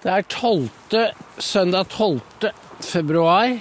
Det er 12. søndag 12. februar.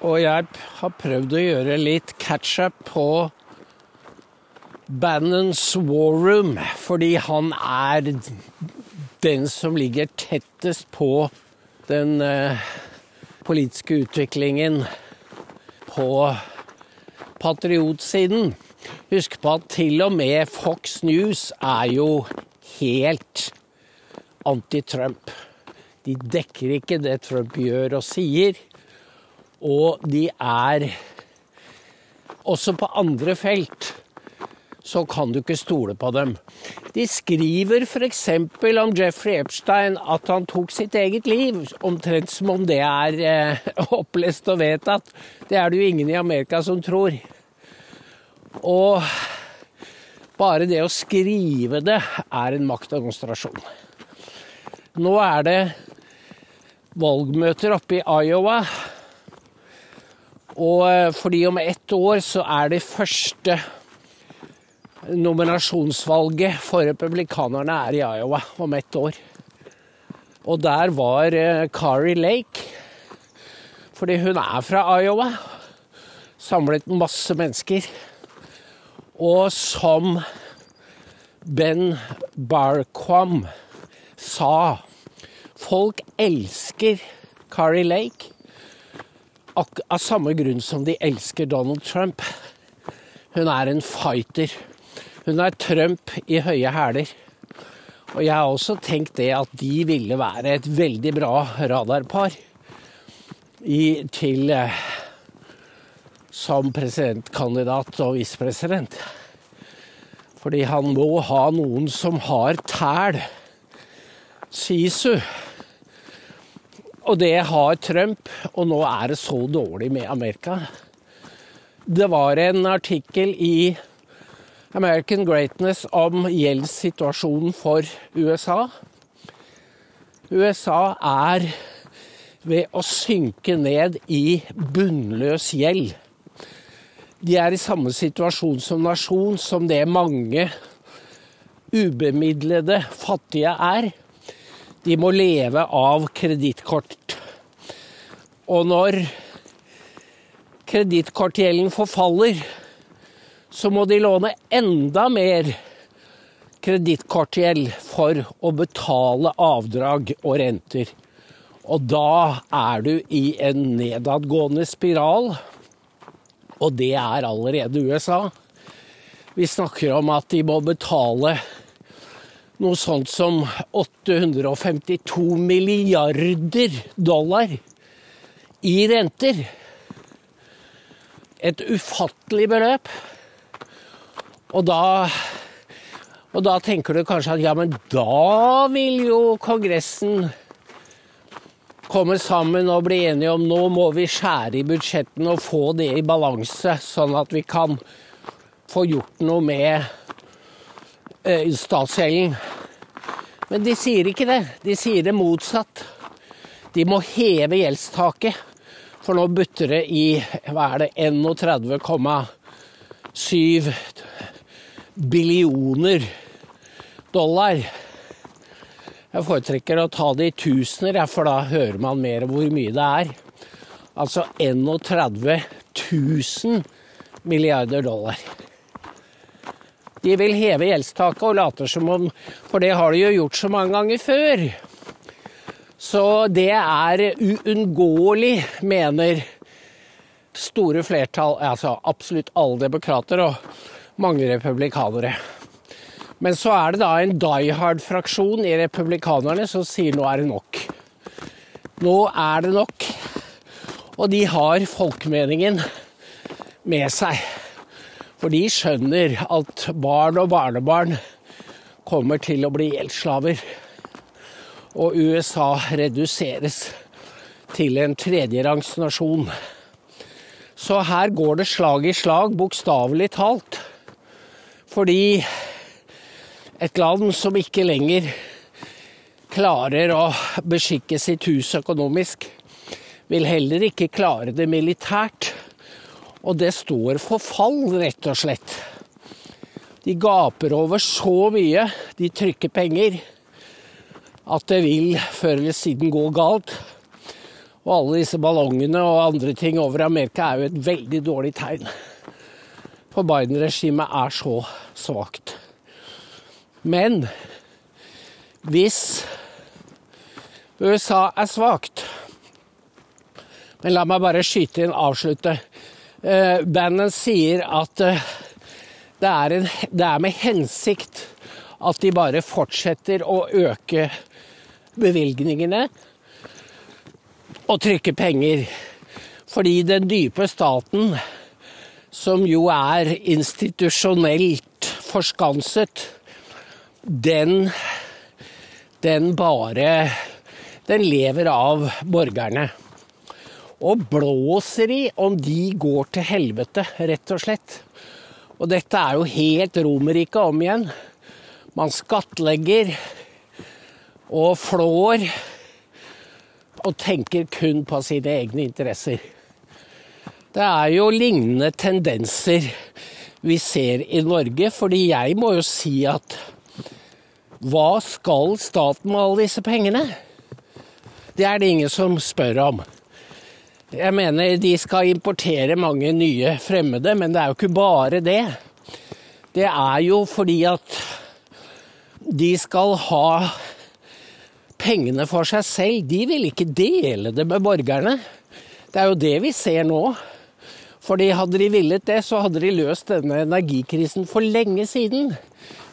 Og jeg har prøvd å gjøre litt catch-up på Bannons War Room, fordi han er den som ligger tettest på den eh, politiske utviklingen på patriotsiden. Husk på at til og med Fox News er jo helt anti-Trump. De dekker ikke det Trump gjør og sier. Og de er Også på andre felt så kan du ikke stole på dem. De skriver f.eks. om Jeffrey Epstein at han tok sitt eget liv, omtrent som om det er eh, opplest og vedtatt. Det er det jo ingen i Amerika som tror. Og bare det å skrive det er en maktdemonstrasjon. Nå er det valgmøter oppe i Iowa. Og eh, fordi om ett år så er det første nominasjonsvalget for republikanerne er i Iowa om ett år. Og der var eh, Lake, fordi hun er fra Iowa, samlet masse mennesker. Og som Ben Barquam sa Folk elsker Kari Lake av samme grunn som de elsker Donald Trump. Hun er en fighter. Hun er Trump i høye hæler. Og jeg har også tenkt det at de ville være et veldig bra radarpar i, til eh, som presidentkandidat og visepresident. Fordi han må ha noen som har tæl. Sisu. Og det har Trump, og nå er det så dårlig med Amerika. Det var en artikkel i American Greatness om gjeldssituasjonen for USA. USA er ved å synke ned i bunnløs gjeld. De er i samme situasjon som nasjon som det mange ubemidlede fattige er. De må leve av kredittkort. Og når kredittkortgjelden forfaller, så må de låne enda mer kredittkortgjeld for å betale avdrag og renter. Og da er du i en nedadgående spiral, og det er allerede USA. Vi snakker om at de må betale noe sånt som 852 milliarder dollar i renter. Et ufattelig beløp. Og da, og da tenker du kanskje at ja, men da vil jo Kongressen komme sammen og bli enige om nå må vi skjære i budsjettene og få det i balanse, sånn at vi kan få gjort noe med statsgjelden. Men de sier ikke det. De sier det motsatt. De må heve gjeldstaket. For nå butter det i hva er det, 31,7 billioner dollar. Jeg foretrekker å ta det i tusener, for da hører man mer hvor mye det er. Altså 31 000 milliarder dollar. De vil heve gjeldstaket og later som om For det har de jo gjort så mange ganger før. Så det er uunngåelig, mener store flertall, altså absolutt alle demokrater og mange republikanere. Men så er det da en die hard-fraksjon i republikanerne som sier nå er det nok. Nå er det nok. Og de har folkemeningen med seg. For de skjønner at barn og barnebarn kommer til å bli gjeldsslaver. Og USA reduseres til en tredjerangs nasjon. Så her går det slag i slag, bokstavelig talt. Fordi et land som ikke lenger klarer å beskikke sitt hus økonomisk, vil heller ikke klare det militært. Og det står for fall, rett og slett. De gaper over så mye. De trykker penger. at det vil før eller siden gå galt. Og alle disse ballongene og andre ting over Amerika er jo et veldig dårlig tegn. For Biden-regimet er så svakt. Men hvis USA er svakt Men la meg bare skyte inn, avslutte. Uh, Bannon sier at uh, det, er en, det er med hensikt at de bare fortsetter å øke bevilgningene og trykke penger. Fordi den dype staten, som jo er institusjonelt forskanset, den den bare Den lever av borgerne. Og blåser i om de går til helvete, rett og slett. Og dette er jo helt Romerike om igjen. Man skattlegger og flår og tenker kun på sine egne interesser. Det er jo lignende tendenser vi ser i Norge, fordi jeg må jo si at hva skal staten med alle disse pengene? Det er det ingen som spør om. Jeg mener de skal importere mange nye fremmede, men det er jo ikke bare det. Det er jo fordi at de skal ha pengene for seg selv. De vil ikke dele det med borgerne. Det er jo det vi ser nå. Fordi hadde de villet det, så hadde de løst denne energikrisen for lenge siden.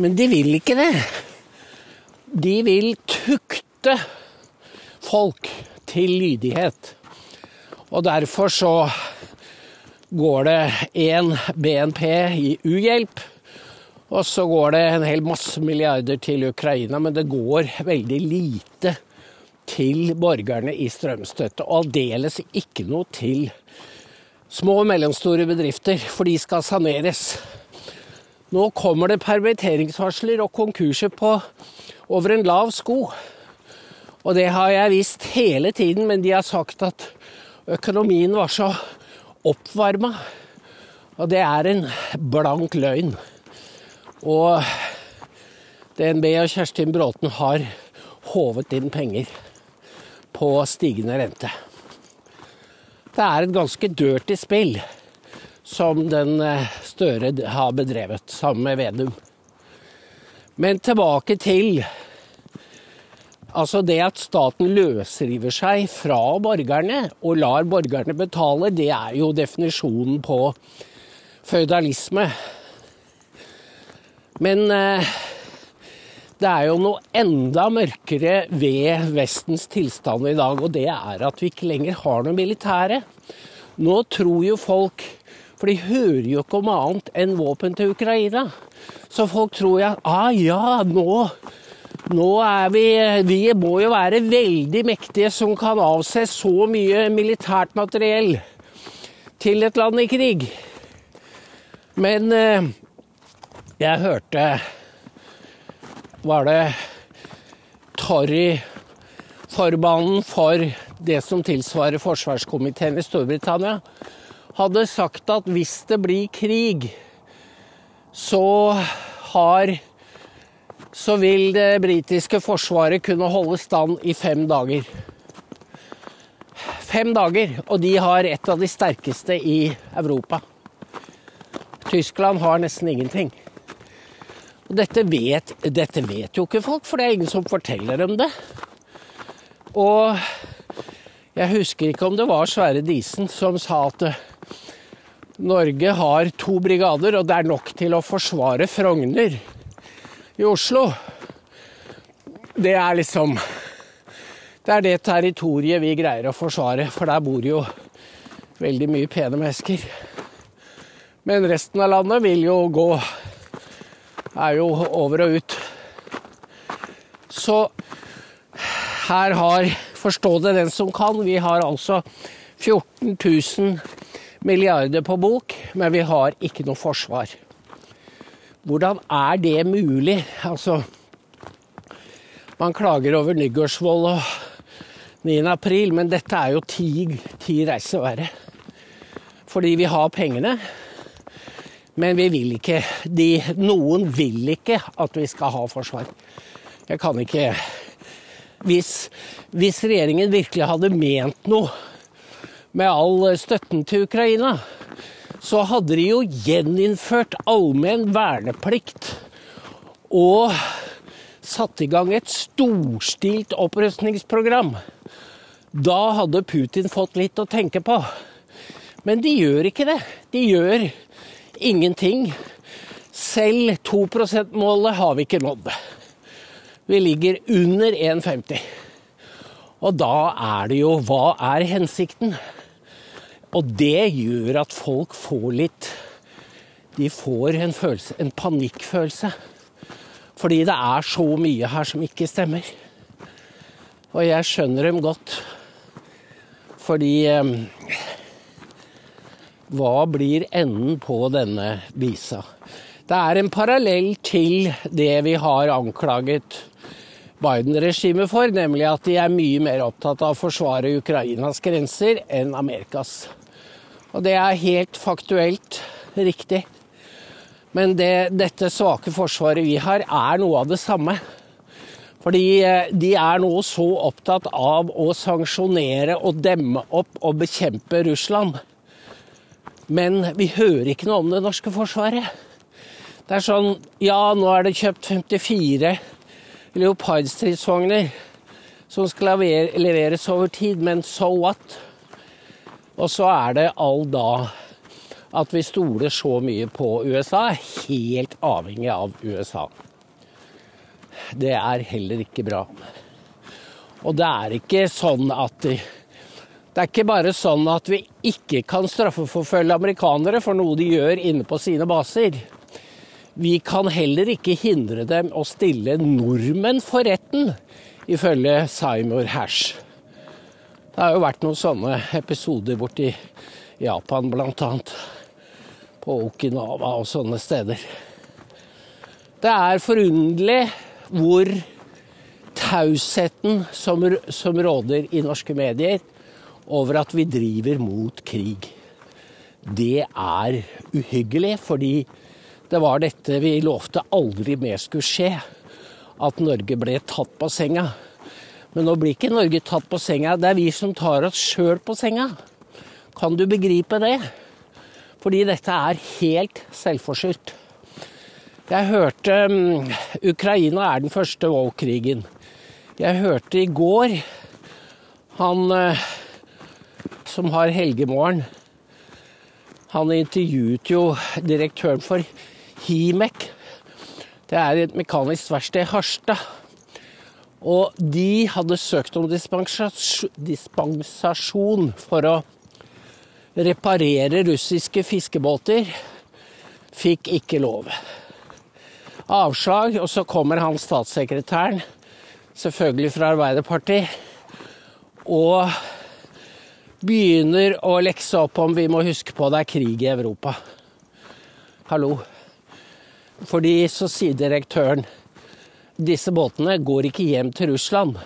Men de vil ikke det de vil tukte folk til lydighet. Og derfor så går det én BNP i uhjelp, og så går det en hel masse milliarder til Ukraina, men det går veldig lite til borgerne i strømstøtte. Og aldeles ikke noe til små og mellomstore bedrifter, for de skal saneres. Nå kommer det permitteringsvarsler og konkurser på over en lav sko. Og det har jeg visst hele tiden, men de har sagt at økonomien var så oppvarma. Og det er en blank løgn. Og DNB og Kjerstin Bråten har håvet inn penger på stigende rente. Det er et ganske dirty spill som den eh, Støre har bedrevet sammen med Vedum. Men tilbake til Altså det at staten løsriver seg fra borgerne og lar borgerne betale, det er jo definisjonen på føydalisme. Men eh, det er jo noe enda mørkere ved Vestens tilstand i dag, og det er at vi ikke lenger har noe militære. Nå tror jo folk For de hører jo ikke om annet enn våpen til Ukraina. Så folk tror jo ah, ja, nå nå er vi Vi må jo være veldig mektige som kan avse så mye militært materiell til et land i krig. Men eh, jeg hørte Var det Torry-formannen for det som tilsvarer forsvarskomiteen i Storbritannia, hadde sagt at hvis det blir krig, så har så vil det britiske forsvaret kunne holde stand i fem dager. Fem dager, og de har et av de sterkeste i Europa. Tyskland har nesten ingenting. Og dette vet, dette vet jo ikke folk, for det er ingen som forteller dem det. Og jeg husker ikke om det var Sverre Disen som sa at Norge har to brigader, og det er nok til å forsvare Frogner i Oslo, det er liksom Det er det territoriet vi greier å forsvare, for der bor jo veldig mye pene mennesker. Men resten av landet vil jo gå er jo over og ut. Så her har Forstå det den som kan. Vi har altså 14 000 milliarder på bok, men vi har ikke noe forsvar. Hvordan er det mulig? Altså Man klager over Nygårdsvold og 9. april, men dette er jo ti, ti reiser verre. Fordi vi har pengene, men vi vil ikke de, Noen vil ikke at vi skal ha forsvar. Jeg kan ikke hvis, hvis regjeringen virkelig hadde ment noe med all støtten til Ukraina, så hadde de jo gjeninnført allmenn verneplikt og satt i gang et storstilt opprustningsprogram. Da hadde Putin fått litt å tenke på. Men de gjør ikke det. De gjør ingenting. Selv 2 %-målet har vi ikke nådd. Vi ligger under 1,50. Og da er det jo Hva er hensikten? Og det gjør at folk får litt De får en, følelse, en panikkfølelse. Fordi det er så mye her som ikke stemmer. Og jeg skjønner dem godt. Fordi eh, Hva blir enden på denne visa? Det er en parallell til det vi har anklaget Biden-regimet for, nemlig at de er mye mer opptatt av å forsvare Ukrainas grenser enn Amerikas. Og det er helt faktuelt riktig. Men det, dette svake forsvaret vi har, er noe av det samme. Fordi eh, de er nå så opptatt av å sanksjonere og demme opp og bekjempe Russland. Men vi hører ikke noe om det norske forsvaret. Det er sånn Ja, nå er det kjøpt 54 Leopard-stridsvogner som skal leveres over tid, men so what? Og så er det all da at vi stoler så mye på USA, helt avhengig av USA. Det er heller ikke bra. Og det er ikke sånn at Det er ikke bare sånn at vi ikke kan straffeforfølge amerikanere for noe de gjør inne på sine baser. Vi kan heller ikke hindre dem å stille nordmenn for retten, ifølge Seymour Hash. Det har jo vært noen sånne episoder borti Japan, bl.a. På Okinawa og sånne steder. Det er forunderlig hvor tausheten som, som råder i norske medier over at vi driver mot krig. Det er uhyggelig, fordi det var dette vi lovte aldri mer skulle skje. At Norge ble tatt på senga. Men nå blir ikke Norge tatt på senga, det er vi som tar oss sjøl på senga. Kan du begripe det? Fordi dette er helt selvforskyldt. Jeg hørte um, Ukraina er den første voldkrigen. Jeg hørte i går han uh, som har helgemorgen Han intervjuet jo direktøren for Himek. Det er et mekanisk verksted i Harstad. Og de hadde søkt om dispensasjon for å reparere russiske fiskebåter. Fikk ikke lov. Avslag, og så kommer han statssekretæren, selvfølgelig fra Arbeiderpartiet, og begynner å lekse opp om vi må huske på det er krig i Europa. Hallo. Fordi så sier direktøren disse båtene går ikke hjem til Russland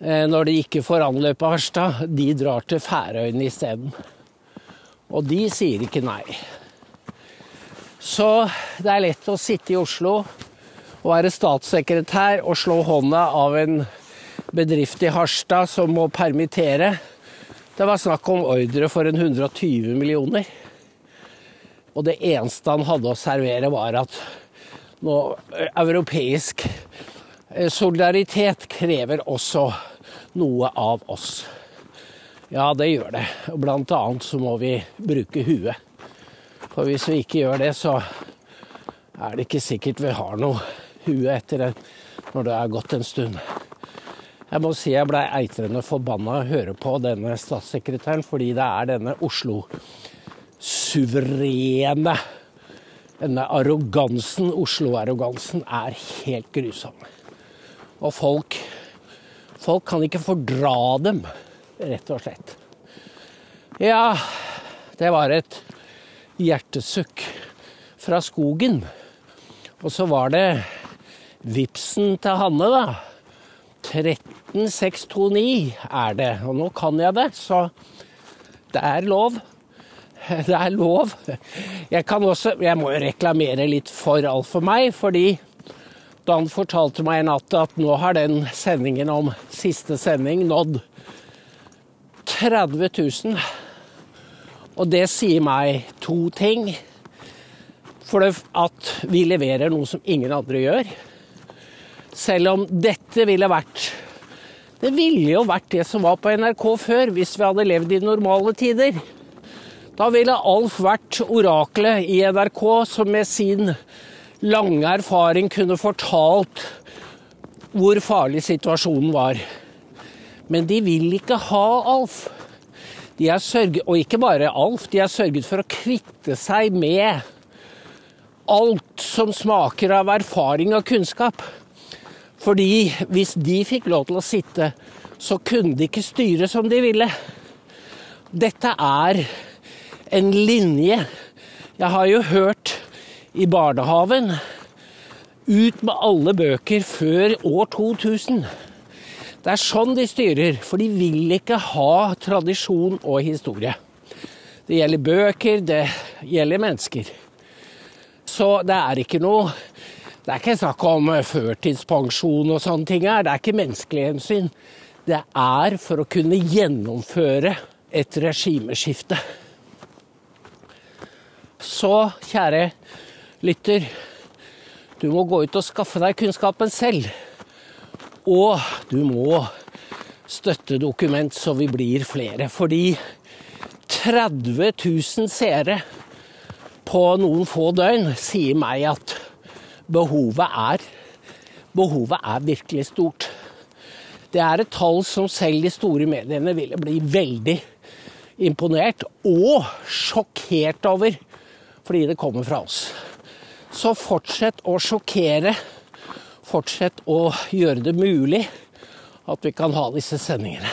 eh, når de ikke får anløpe Harstad. De drar til Færøyene isteden. Og de sier ikke nei. Så det er lett å sitte i Oslo og være statssekretær og slå hånda av en bedrift i Harstad som må permittere. Det var snakk om ordre for en 120 millioner. Og det eneste han hadde å servere, var at nå, eh, europeisk eh, solidaritet krever også noe av oss. Ja, det gjør det. Blant annet så må vi bruke huet. For hvis vi ikke gjør det, så er det ikke sikkert vi har noe hue etter det når det er gått en stund. Jeg må si jeg blei eitrende forbanna å høre på denne statssekretæren, fordi det er denne Oslo suverene Denne arrogansen, Oslo-arrogansen, er helt grusom. Og folk Folk kan ikke fordra dem, rett og slett. Ja, det var et hjertesukk fra skogen. Og så var det vipsen til Hanne, da. 13629 er det. Og nå kan jeg det, så det er lov. Det er lov. Jeg kan også Jeg må jo reklamere litt for Alt for meg, fordi Dan fortalte meg i natt at nå har den sendingen om siste sending nådd 30 000. Og det sier meg to ting. For det at vi leverer noe som ingen andre gjør. Selv om dette ville vært Det ville jo vært det som var på NRK før, hvis vi hadde levd i normale tider. Da ville Alf vært oraklet i NRK som med sin lange erfaring kunne fortalt hvor farlig situasjonen var. Men de vil ikke ha Alf. De er sørget, og ikke bare Alf, de har sørget for å kvitte seg med alt som smaker av erfaring og kunnskap. Fordi hvis de fikk lov til å sitte, så kunne de ikke styre som de ville. Dette er en linje. Jeg har jo hørt i barnehaven. Ut med alle bøker før år 2000. Det er sånn de styrer, for de vil ikke ha tradisjon og historie. Det gjelder bøker, det gjelder mennesker. Så det er ikke noe Det er ikke snakk om førtidspensjon og sånne ting her. Det er ikke menneskelig hensyn. Det er for å kunne gjennomføre et regimeskifte. Så, kjære lytter, du må gå ut og skaffe deg kunnskapen selv. Og du må støtte dokument så vi blir flere. Fordi 30 000 seere på noen få døgn sier meg at behovet er Behovet er virkelig stort. Det er et tall som selv de store mediene ville bli veldig imponert og sjokkert over, fordi det kommer fra oss. Så fortsett å sjokkere. Fortsett å gjøre det mulig at vi kan ha disse sendingene.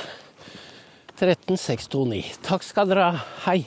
13629. Takk skal dere ha. Hei.